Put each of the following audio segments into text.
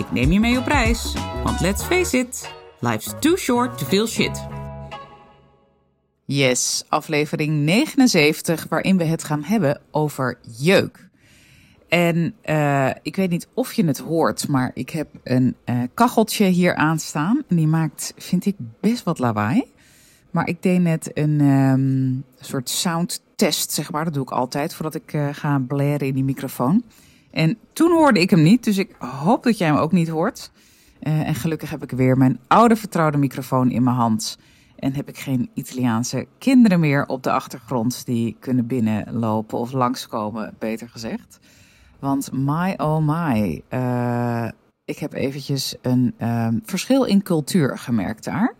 Ik neem je mee op reis, want let's face it, life's too short to feel shit. Yes, aflevering 79, waarin we het gaan hebben over jeuk. En uh, ik weet niet of je het hoort, maar ik heb een uh, kacheltje hier aanstaan. En die maakt, vind ik, best wat lawaai. Maar ik deed net een um, soort soundtest, zeg maar. Dat doe ik altijd voordat ik uh, ga blaren in die microfoon. En toen hoorde ik hem niet, dus ik hoop dat jij hem ook niet hoort. Uh, en gelukkig heb ik weer mijn oude vertrouwde microfoon in mijn hand. En heb ik geen Italiaanse kinderen meer op de achtergrond die kunnen binnenlopen of langskomen, beter gezegd. Want my oh my, uh, ik heb eventjes een uh, verschil in cultuur gemerkt daar.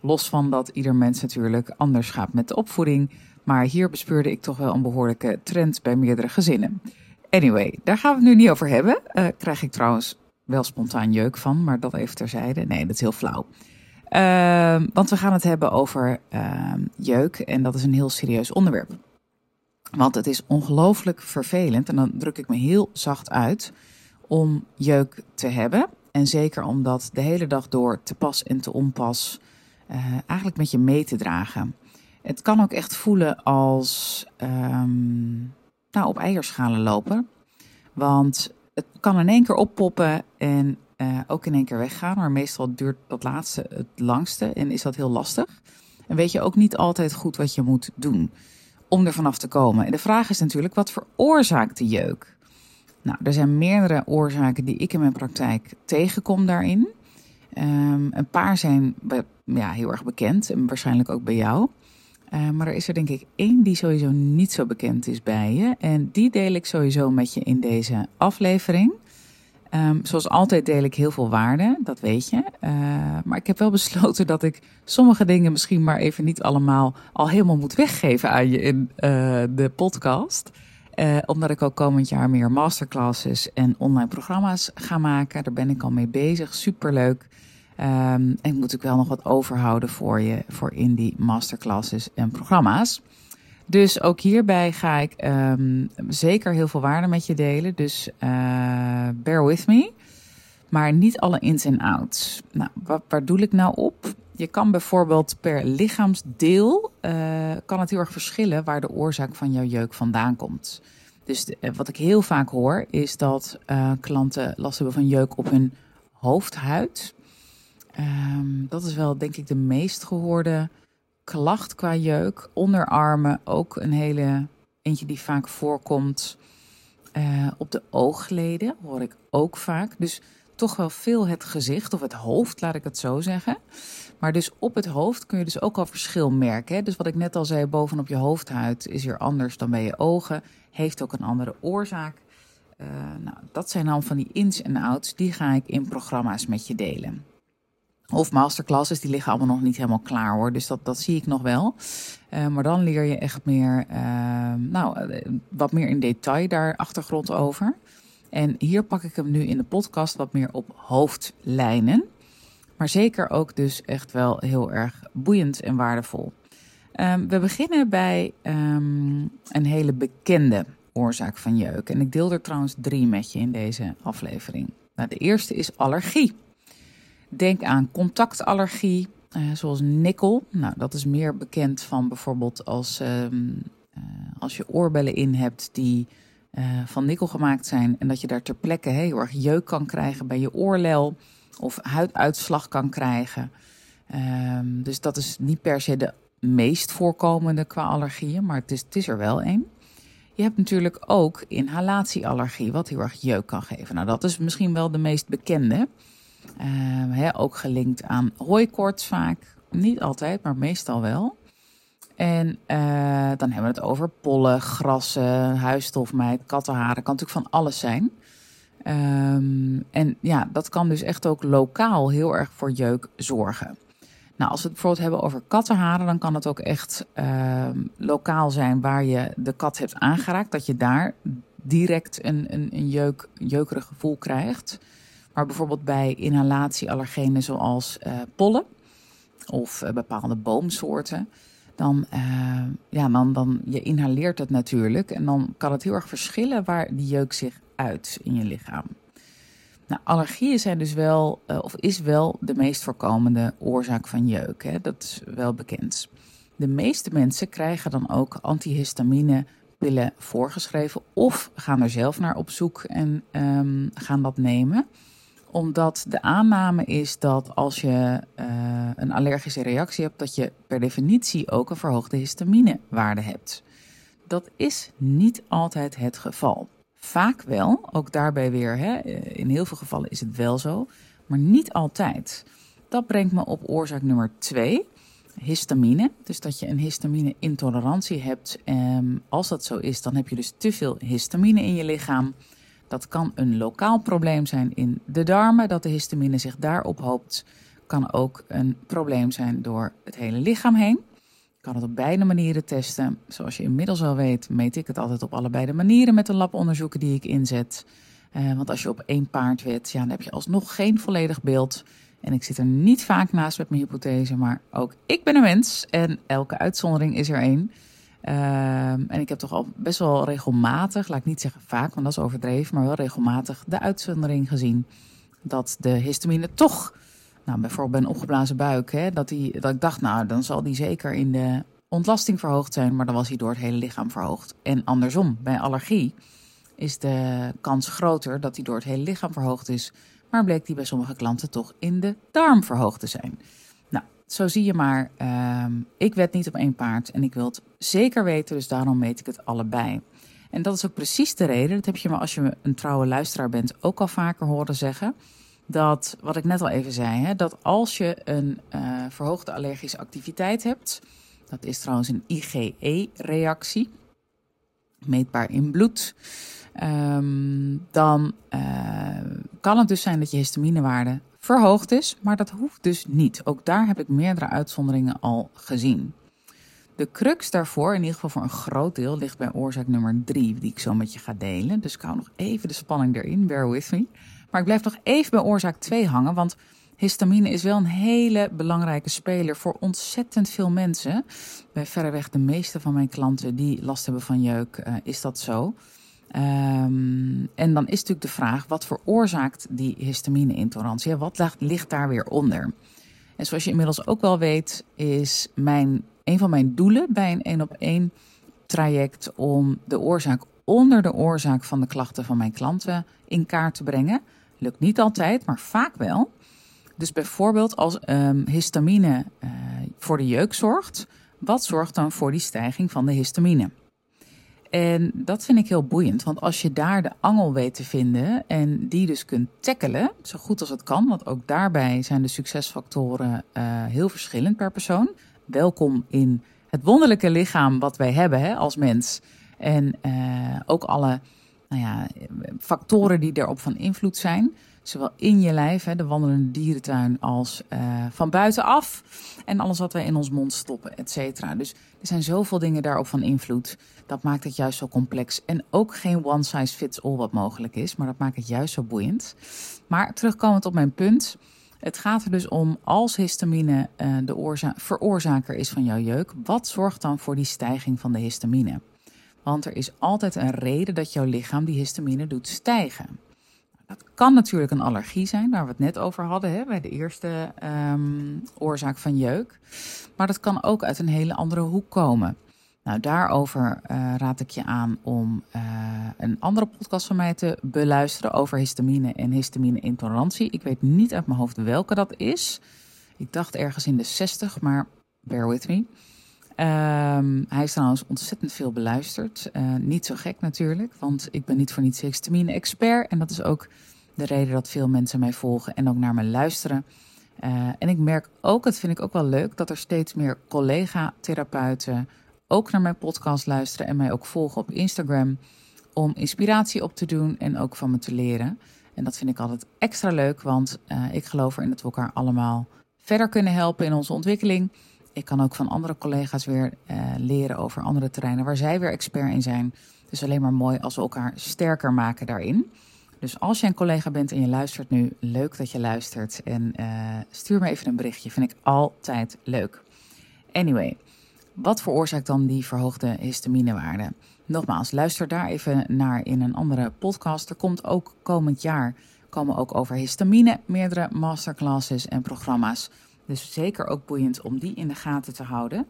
Los van dat ieder mens natuurlijk anders gaat met de opvoeding. Maar hier bespeurde ik toch wel een behoorlijke trend bij meerdere gezinnen. Anyway, daar gaan we het nu niet over hebben. Uh, krijg ik trouwens wel spontaan jeuk van, maar dat even terzijde. Nee, dat is heel flauw. Uh, want we gaan het hebben over uh, jeuk en dat is een heel serieus onderwerp. Want het is ongelooflijk vervelend, en dan druk ik me heel zacht uit, om jeuk te hebben. En zeker om dat de hele dag door te pas en te onpas uh, eigenlijk met je mee te dragen. Het kan ook echt voelen als um, nou, op eierschalen lopen. Want het kan in één keer oppoppen en uh, ook in één keer weggaan. Maar meestal duurt dat laatste het langste en is dat heel lastig. En weet je ook niet altijd goed wat je moet doen om er vanaf te komen. En de vraag is natuurlijk, wat veroorzaakt de jeuk? Nou, er zijn meerdere oorzaken die ik in mijn praktijk tegenkom daarin. Um, een paar zijn ja, heel erg bekend en waarschijnlijk ook bij jou. Uh, maar er is er denk ik één die sowieso niet zo bekend is bij je. En die deel ik sowieso met je in deze aflevering. Um, zoals altijd deel ik heel veel waarde, dat weet je. Uh, maar ik heb wel besloten dat ik sommige dingen misschien maar even niet allemaal al helemaal moet weggeven aan je in uh, de podcast. Omdat ik ook komend jaar meer masterclasses en online programma's ga maken. Daar ben ik al mee bezig. Superleuk. Um, en ik moet ook wel nog wat overhouden voor je, voor in die masterclasses en programma's. Dus ook hierbij ga ik um, zeker heel veel waarde met je delen. Dus uh, bear with me. Maar niet alle ins en outs. Nou, wat, waar doe ik nou op? Je kan bijvoorbeeld per lichaamsdeel, uh, kan het heel erg verschillen waar de oorzaak van jouw jeuk vandaan komt. Dus de, wat ik heel vaak hoor, is dat klanten last hebben van jeuk op hun hoofdhuid. Um, dat is wel denk ik de meest gehoorde klacht qua jeuk. Onderarmen ook een hele eentje die vaak voorkomt. Uh, op de oogleden hoor ik ook vaak. Dus toch wel veel het gezicht of het hoofd, laat ik het zo zeggen. Maar dus op het hoofd kun je dus ook al verschil merken. Hè? Dus wat ik net al zei, bovenop je hoofdhuid is hier anders dan bij je ogen. Heeft ook een andere oorzaak. Uh, nou, dat zijn dan van die ins en outs. Die ga ik in programma's met je delen. Of masterclasses, die liggen allemaal nog niet helemaal klaar hoor. Dus dat, dat zie ik nog wel. Uh, maar dan leer je echt meer, uh, nou, wat meer in detail daar achtergrond over. En hier pak ik hem nu in de podcast wat meer op hoofdlijnen. Maar zeker ook dus echt wel heel erg boeiend en waardevol. Um, we beginnen bij um, een hele bekende oorzaak van jeuk. En ik deel er trouwens drie met je in deze aflevering. Nou, de eerste is allergie. Denk aan contactallergie, uh, zoals nikkel. Nou, dat is meer bekend van bijvoorbeeld als, um, uh, als je oorbellen in hebt die uh, van nikkel gemaakt zijn. En dat je daar ter plekke heel erg jeuk kan krijgen bij je oorlel. Of huiduitslag kan krijgen. Um, dus dat is niet per se de meest voorkomende qua allergieën, maar het is, het is er wel een. Je hebt natuurlijk ook inhalatieallergie, wat heel erg jeuk kan geven. Nou, dat is misschien wel de meest bekende. He, ook gelinkt aan hooikoorts vaak. Niet altijd, maar meestal wel. En uh, dan hebben we het over pollen, grassen, huisstofmijt, kattenharen. Kan natuurlijk van alles zijn. Ehm, en ja, dat kan dus echt ook lokaal heel erg voor jeuk zorgen. Nou, als we het bijvoorbeeld hebben over kattenharen, dan kan het ook echt ehm, lokaal zijn waar je de kat hebt aangeraakt. Dat je daar direct een, een, een jeuk, jeukerig gevoel krijgt. Maar bijvoorbeeld bij inhalatieallergenen zoals uh, pollen of uh, bepaalde boomsoorten, dan, uh, ja, dan, je inhaleert het natuurlijk. En dan kan het heel erg verschillen waar die jeuk zich uit in je lichaam. Nou, allergieën zijn dus wel, of is wel de meest voorkomende oorzaak van jeuk. Hè? Dat is wel bekend. De meeste mensen krijgen dan ook antihistamine pillen voorgeschreven of gaan er zelf naar op zoek en um, gaan dat nemen omdat de aanname is dat als je uh, een allergische reactie hebt, dat je per definitie ook een verhoogde histaminewaarde hebt. Dat is niet altijd het geval. Vaak wel, ook daarbij weer, hè, in heel veel gevallen is het wel zo, maar niet altijd. Dat brengt me op oorzaak nummer 2, histamine. Dus dat je een histamine-intolerantie hebt. Um, als dat zo is, dan heb je dus te veel histamine in je lichaam. Dat kan een lokaal probleem zijn in de darmen, dat de histamine zich daar ophoopt. Kan ook een probleem zijn door het hele lichaam heen. Kan het op beide manieren testen. Zoals je inmiddels al weet, meet ik het altijd op allebei de manieren met de labonderzoeken die ik inzet. Uh, want als je op één paard wet, ja, dan heb je alsnog geen volledig beeld. En ik zit er niet vaak naast met mijn hypothese, maar ook ik ben een mens en elke uitzondering is er één. Ehm, en ik heb toch al best wel regelmatig, laat ik niet zeggen vaak, want dat is overdreven, maar wel regelmatig de uitzondering gezien dat de histamine toch, nou bijvoorbeeld bij een opgeblazen buik, hè, dat, die, dat ik dacht, nou dan zal die zeker in de ontlasting verhoogd zijn, maar dan was hij door het hele lichaam verhoogd. En andersom, bij allergie is de kans groter dat hij door het hele lichaam verhoogd is, maar bleek die bij sommige klanten toch in de darm verhoogd te zijn zo zie je maar, uh, ik wed niet op één paard en ik wil het zeker weten, dus daarom meet ik het allebei. En dat is ook precies de reden, dat heb je maar als je een trouwe luisteraar bent ook al vaker horen zeggen, dat wat ik net al even zei, hè, dat als je een uh, verhoogde allergische activiteit hebt, dat is trouwens een IgE-reactie, meetbaar in bloed, um, dan uh, kan het dus zijn dat je histaminewaarde verhoogd is, maar dat hoeft dus niet. Ook daar heb ik meerdere uitzonderingen al gezien. De crux daarvoor, in ieder geval voor een groot deel, ligt bij oorzaak nummer 3, die ik zo met je ga delen. Dus ik hou nog even de spanning erin, bear with me. Maar ik blijf nog even bij oorzaak 2 hangen, want histamine is wel een hele belangrijke speler voor ontzettend veel mensen. Bij verreweg de meeste van mijn klanten die last hebben van jeuk, uh, is dat zo. Um, en dan is natuurlijk de vraag, wat veroorzaakt die histamine-intolerantie? Wat ligt daar weer onder? En zoals je inmiddels ook wel weet, is mijn, een van mijn doelen bij een één op één traject om de oorzaak onder de oorzaak van de klachten van mijn klanten in kaart te brengen. Lukt niet altijd, maar vaak wel. Dus bijvoorbeeld als um, histamine uh, voor de jeuk zorgt, wat zorgt dan voor die stijging van de histamine? En dat vind ik heel boeiend, want als je daar de angel weet te vinden en die dus kunt tackelen, zo goed als het kan, want ook daarbij zijn de succesfactoren uh, heel verschillend per persoon. Welkom in het wonderlijke lichaam wat wij hebben hè, als mens. En uh, ook alle nou ja, factoren die erop van invloed zijn. Zowel in je lijf, hè, de wandelende dierentuin, als uh, van buitenaf. En alles wat wij in ons mond stoppen, et cetera. Dus er zijn zoveel dingen daarop van invloed. Dat maakt het juist zo complex. En ook geen one size fits all wat mogelijk is. Maar dat maakt het juist zo boeiend. Maar terugkomend op mijn punt. Het gaat er dus om als histamine uh, de oorza veroorzaker is van jouw jeuk. Wat zorgt dan voor die stijging van de histamine? Want er is altijd een reden dat jouw lichaam die histamine doet stijgen. Dat kan natuurlijk een allergie zijn, waar we het net over hadden hè, bij de eerste um, oorzaak van jeuk. Maar dat kan ook uit een hele andere hoek komen. Nou, daarover uh, raad ik je aan om uh, een andere podcast van mij te beluisteren over histamine en histamine-intolerantie. Ik weet niet uit mijn hoofd welke dat is. Ik dacht ergens in de 60, maar bear with me. Um, hij is trouwens ontzettend veel beluisterd. Uh, niet zo gek natuurlijk, want ik ben niet voor niets histamine-expert. En dat is ook de reden dat veel mensen mij volgen en ook naar me luisteren. Uh, en ik merk ook, dat vind ik ook wel leuk, dat er steeds meer collega-therapeuten ook naar mijn podcast luisteren en mij ook volgen op Instagram. om inspiratie op te doen en ook van me te leren. En dat vind ik altijd extra leuk, want uh, ik geloof erin dat we elkaar allemaal verder kunnen helpen in onze ontwikkeling. Ik kan ook van andere collega's weer uh, leren over andere terreinen waar zij weer expert in zijn. Dus alleen maar mooi als we elkaar sterker maken daarin. Dus als je een collega bent en je luistert nu, leuk dat je luistert. En uh, stuur me even een berichtje, vind ik altijd leuk. Anyway, wat veroorzaakt dan die verhoogde histaminewaarde? Nogmaals, luister daar even naar in een andere podcast. Er komt ook komend jaar komen ook over histamine meerdere masterclasses en programma's. Dus zeker ook boeiend om die in de gaten te houden.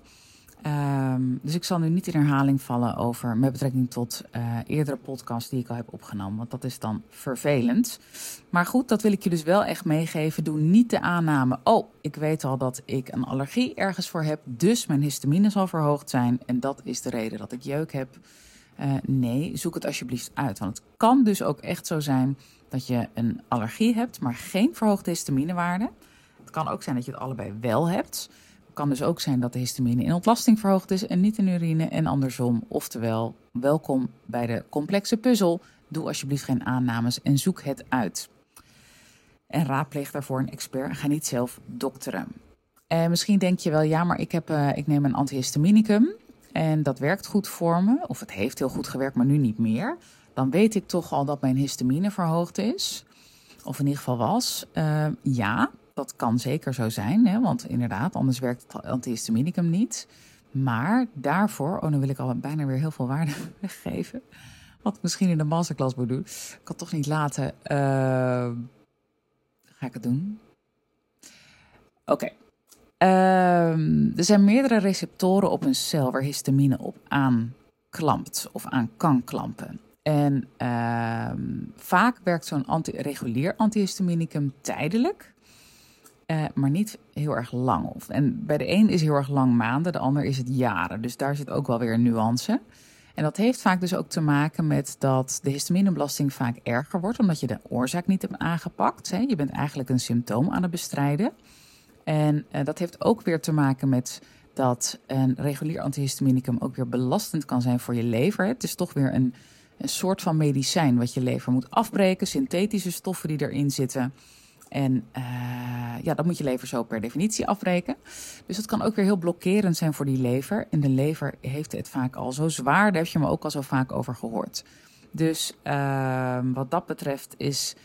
Um, dus ik zal nu niet in herhaling vallen over met betrekking tot uh, eerdere podcasts die ik al heb opgenomen, want dat is dan vervelend. Maar goed, dat wil ik je dus wel echt meegeven. Doe niet de aanname, oh, ik weet al dat ik een allergie ergens voor heb, dus mijn histamine zal verhoogd zijn en dat is de reden dat ik jeuk heb. Uh, nee, zoek het alsjeblieft uit, want het kan dus ook echt zo zijn dat je een allergie hebt, maar geen verhoogde histaminewaarde. Het kan ook zijn dat je het allebei wel hebt kan dus ook zijn dat de histamine in ontlasting verhoogd is en niet in urine en andersom. Oftewel, welkom bij de complexe puzzel. Doe alsjeblieft geen aannames en zoek het uit. En raadpleeg daarvoor een expert ga niet zelf dokteren. En misschien denk je wel, ja, maar ik, heb, uh, ik neem een antihistaminicum en dat werkt goed voor me. Of het heeft heel goed gewerkt, maar nu niet meer. Dan weet ik toch al dat mijn histamine verhoogd is. Of in ieder geval was. Uh, ja, dat kan zeker zo zijn, hè, want inderdaad, anders werkt het antihistaminicum niet. Maar daarvoor, oh, nu wil ik al bijna weer heel veel waarde weggeven. Wat ik misschien in de masterclass moet doen. Ik kan het toch niet laten. Uh, ga ik het doen? Oké. Uh, er zijn meerdere receptoren op een cel waar histamine op aanklampt of aan kan klampen. En uh, vaak werkt zo'n anti regulier antihistaminicum tijdelijk. Uh, maar niet heel erg lang. En bij de een is heel erg lang maanden, de ander is het jaren. Dus daar zit ook wel weer een nuance. En dat heeft vaak dus ook te maken met dat de histaminebelasting vaak erger wordt, omdat je de oorzaak niet hebt aangepakt. Hè. Je bent eigenlijk een symptoom aan het bestrijden. En uh, dat heeft ook weer te maken met dat een regulier antihistaminicum ook weer belastend kan zijn voor je lever. Het is toch weer een, een soort van medicijn wat je lever moet afbreken, synthetische stoffen die erin zitten. En uh, ja, dat moet je lever zo per definitie afbreken. Dus dat kan ook weer heel blokkerend zijn voor die lever. En de lever heeft het vaak al zo zwaar, daar heb je me ook al zo vaak over gehoord. Dus uh, wat dat betreft is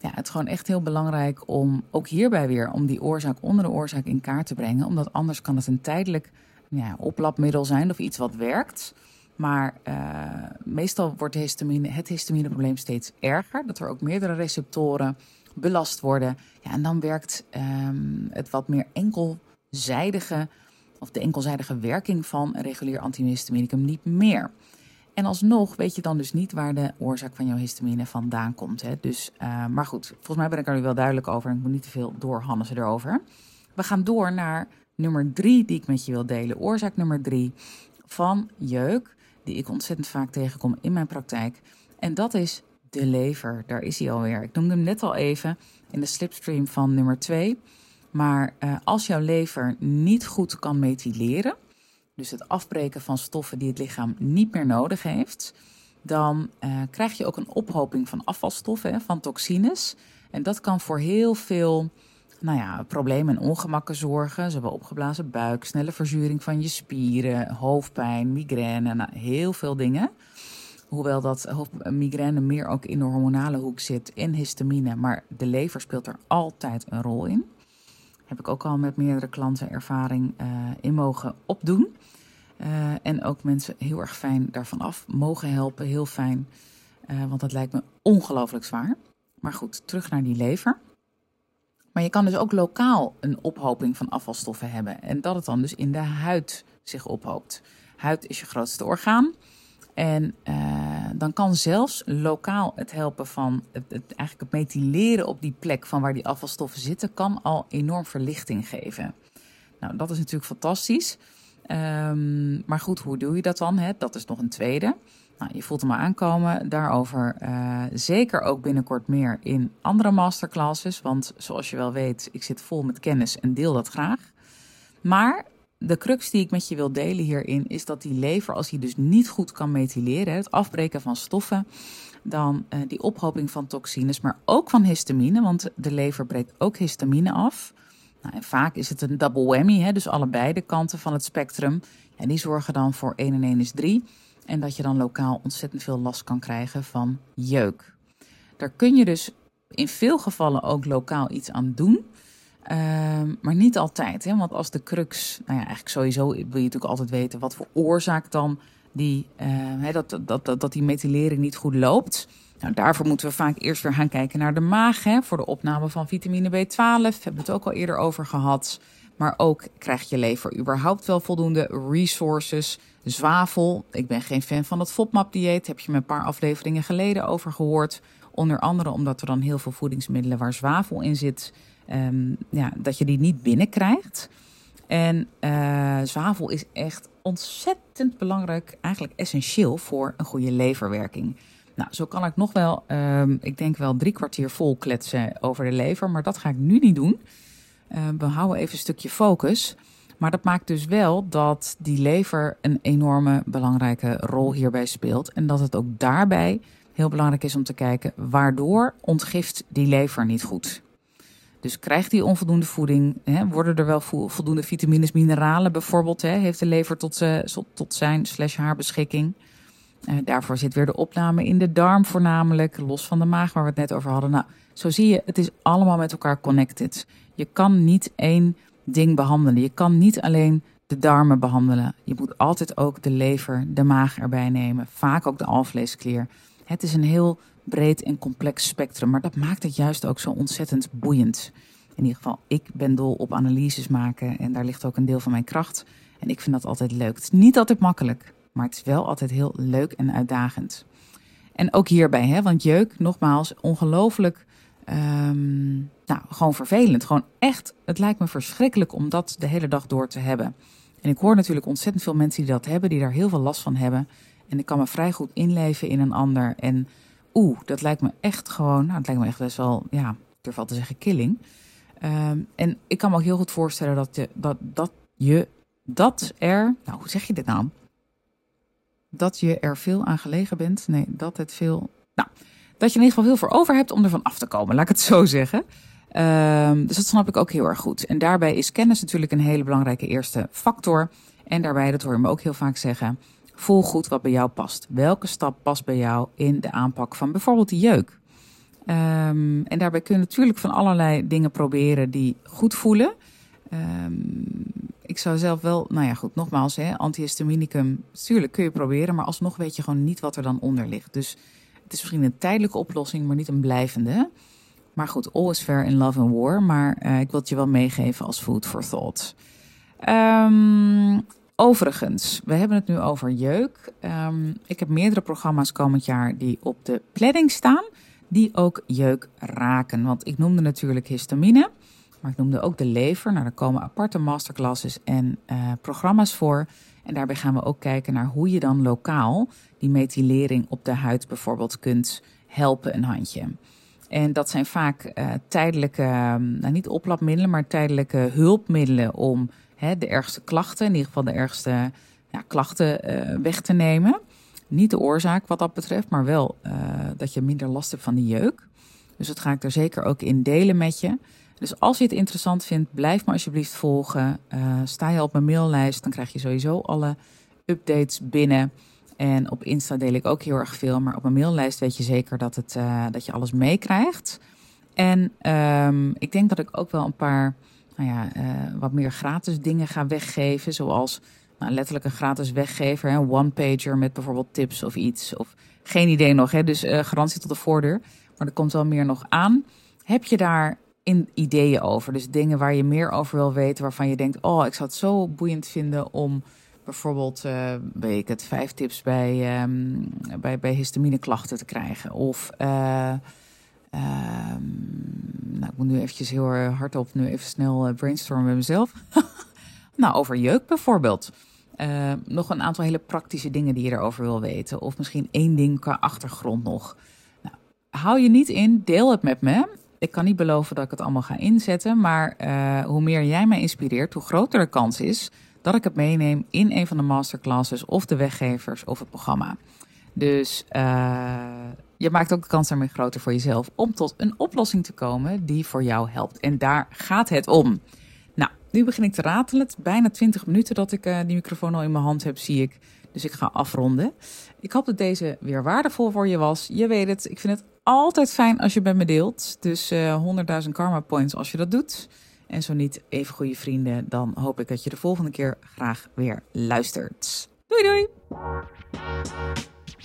ja, het gewoon echt heel belangrijk om ook hierbij weer om die oorzaak onder de oorzaak in kaart te brengen. Omdat anders kan het een tijdelijk ja, oplapmiddel zijn of iets wat werkt. Maar uh, meestal wordt histamine, het histamineprobleem steeds erger. Dat er ook meerdere receptoren belast worden. Ja, en dan werkt um, het wat meer enkelzijdige, of de enkelzijdige werking van een regulier antihistaminicum niet meer. En alsnog weet je dan dus niet waar de oorzaak van jouw histamine vandaan komt. Hè? Dus, uh, maar goed, volgens mij ben ik er nu wel duidelijk over. En ik moet niet te veel doorhannissen erover. We gaan door naar nummer drie die ik met je wil delen. Oorzaak nummer drie van jeuk, die ik ontzettend vaak tegenkom in mijn praktijk. En dat is de lever, daar is hij alweer. Ik noemde hem net al even in de slipstream van nummer 2. Maar uh, als jouw lever niet goed kan methyleren, dus het afbreken van stoffen die het lichaam niet meer nodig heeft, dan uh, krijg je ook een ophoping van afvalstoffen, hè, van toxines. En dat kan voor heel veel nou ja, problemen en ongemakken zorgen. Zowel opgeblazen buik, snelle verzuring van je spieren, hoofdpijn, migraine, nou, heel veel dingen. Hoewel dat migraine meer ook in de hormonale hoek zit en histamine, maar de lever speelt er altijd een rol in. Heb ik ook al met meerdere klanten ervaring uh, in mogen opdoen. Uh, en ook mensen heel erg fijn daarvan af mogen helpen, heel fijn. Uh, want dat lijkt me ongelooflijk zwaar. Maar goed, terug naar die lever. Maar je kan dus ook lokaal een ophoping van afvalstoffen hebben. En dat het dan dus in de huid zich ophoopt. Huid is je grootste orgaan. En uh, dan kan zelfs lokaal het helpen van het, eigenlijk het methyleren op die plek van waar die afvalstoffen zitten, kan al enorm verlichting geven. Nou, dat is natuurlijk fantastisch. Um, maar goed, hoe doe je dat dan? Hè? Dat is nog een tweede. Nou, je voelt hem maar aankomen. Daarover uh, zeker ook binnenkort meer in andere masterclasses. Want zoals je wel weet, ik zit vol met kennis en deel dat graag. Maar de crux die ik met je wil delen hierin is dat die lever, als hij dus niet goed kan methyleren, het afbreken van stoffen, dan uh, die ophoping van toxines, maar ook van histamine, want de lever breekt ook histamine af. Nou, en vaak is het een double whammy, hè, dus allebei de kanten van het spectrum. En die zorgen dan voor 1 en 1 is 3. En dat je dan lokaal ontzettend veel last kan krijgen van jeuk. Daar kun je dus in veel gevallen ook lokaal iets aan doen. Ehm, maar niet altijd. Hè? Want als de crux, nou ja, eigenlijk sowieso wil je natuurlijk altijd weten wat voor oorzaak dan die, uh, dat, dat, dat, dat die methylering niet goed loopt. Nou, daarvoor moeten we vaak eerst weer gaan kijken naar de maag. Hè, voor de opname van vitamine B12. Hebben we het ook al eerder over gehad. Maar ook krijgt je lever überhaupt wel voldoende resources. Zwavel. Ik ben geen fan van het FODMAP-dieet. Heb je me een paar afleveringen geleden over gehoord. Onder andere omdat er dan heel veel voedingsmiddelen waar zwavel in zit. Um, ja, dat je die niet binnenkrijgt. En uh, zwavel is echt ontzettend belangrijk, eigenlijk essentieel voor een goede leverwerking. Nou, zo kan ik nog wel, um, ik denk wel drie kwartier vol kletsen over de lever, maar dat ga ik nu niet doen. Uh, we houden even een stukje focus. Maar dat maakt dus wel dat die lever een enorme belangrijke rol hierbij speelt. En dat het ook daarbij heel belangrijk is om te kijken waardoor ontgift die lever niet goed. Dus krijgt die onvoldoende voeding? Hè, worden er wel voldoende vitamines, mineralen bijvoorbeeld? Hè, heeft de lever tot, tot zijn slash haar beschikking? Uh, daarvoor zit weer de opname in de darm voornamelijk, los van de maag waar we het net over hadden. Nou, zo zie je, het is allemaal met elkaar connected. Je kan niet één ding behandelen. Je kan niet alleen de darmen behandelen. Je moet altijd ook de lever, de maag erbij nemen. Vaak ook de alvleesklier. Het is een heel breed en complex spectrum, maar dat maakt het juist ook zo ontzettend boeiend. In ieder geval, ik ben dol op analyses maken en daar ligt ook een deel van mijn kracht. En ik vind dat altijd leuk. Het is niet altijd makkelijk, maar het is wel altijd heel leuk en uitdagend. En ook hierbij, hè, want jeuk, nogmaals, ongelooflijk, um, nou, gewoon vervelend. Gewoon echt, het lijkt me verschrikkelijk om dat de hele dag door te hebben. En ik hoor natuurlijk ontzettend veel mensen die dat hebben, die daar heel veel last van hebben. En ik kan me vrij goed inleven in een ander. En oeh, dat lijkt me echt gewoon, nou, het lijkt me echt best wel, ja, durf al te zeggen, killing. Um, en ik kan me ook heel goed voorstellen dat je, dat, dat je, dat er, nou, hoe zeg je dit nou? Dat je er veel aan gelegen bent. Nee, dat het veel, nou, dat je in ieder geval heel voor over hebt om ervan af te komen, laat ik het zo zeggen. Um, dus dat snap ik ook heel erg goed. En daarbij is kennis natuurlijk een hele belangrijke eerste factor. En daarbij, dat hoor je me ook heel vaak zeggen, Voel goed wat bij jou past. Welke stap past bij jou in de aanpak van bijvoorbeeld de jeuk? Um, en daarbij kun je natuurlijk van allerlei dingen proberen die goed voelen. Um, ik zou zelf wel, nou ja, goed, nogmaals, hè, antihistaminicum, natuurlijk kun je proberen, maar alsnog weet je gewoon niet wat er dan onder ligt. Dus het is misschien een tijdelijke oplossing, maar niet een blijvende. Maar goed, all is fair in love and war. Maar uh, ik wil het je wel meegeven als food for thought. Um, Overigens, we hebben het nu over jeuk. Um, ik heb meerdere programma's komend jaar die op de planning staan, die ook jeuk raken. Want ik noemde natuurlijk histamine, maar ik noemde ook de lever. Nou, er komen aparte masterclasses en uh, programma's voor. En daarbij gaan we ook kijken naar hoe je dan lokaal die methylering op de huid bijvoorbeeld kunt helpen een handje. En dat zijn vaak uh, tijdelijke, nou niet oplapmiddelen, maar tijdelijke hulpmiddelen om de ergste klachten, in ieder geval de ergste ja, klachten uh, weg te nemen. Niet de oorzaak wat dat betreft, maar wel uh, dat je minder last hebt van die jeuk. Dus dat ga ik er zeker ook in delen met je. Dus als je het interessant vindt, blijf me alsjeblieft volgen. Uh, sta je op mijn maillijst, dan krijg je sowieso alle updates binnen. En op Insta deel ik ook heel erg veel. Maar op mijn maillijst weet je zeker dat, het, dat je alles meekrijgt. En um, ik denk dat ik ook wel een paar nou ja, uh, wat meer gratis dingen ga weggeven. Zoals nou, letterlijk een gratis weggever, een one-pager met bijvoorbeeld tips of iets. Of geen idee nog, hè? dus uh, garantie tot de voordeur. Maar er komt wel meer nog aan. Heb je daar in ideeën over? Dus dingen waar je meer over wil weten, waarvan je denkt: oh, ik zou het zo boeiend vinden om bijvoorbeeld, uh, weet ik het, vijf tips bij, um, bij, bij histamineklachten te krijgen. Of nou, ik moet nu eventjes heel hardop nu even snel eh, brainstormen met mezelf. nou, over jeuk bijvoorbeeld. Uh, nog een aantal hele praktische dingen die je erover wil weten. Of misschien één ding qua achtergrond nog. Nou, hou je niet in, deel het met me. Ik kan niet beloven dat ik het allemaal ga inzetten. Maar uh, hoe meer jij mij inspireert, hoe groter de kans is dat ik het meeneem in een van de masterclasses of de weggevers of het programma. Dus je maakt ook de kans daarmee groter voor jezelf om tot een oplossing te komen die voor jou helpt. En daar gaat het om. Nou, nu begin ik te ratelen. Het bijna 20 minuten dat ik uh, die microfoon al in mijn hand heb, zie ik. Dus ik ga afronden. Ik hoop dat deze weer waardevol voor je was. Je weet het, ik vind het altijd fijn als je bij me deelt. Dus uh, eh, 100.000 karma points als je dat doet. En zo niet, even goede vrienden. Dan hoop ik dat je de volgende keer graag weer luistert. Doei doei!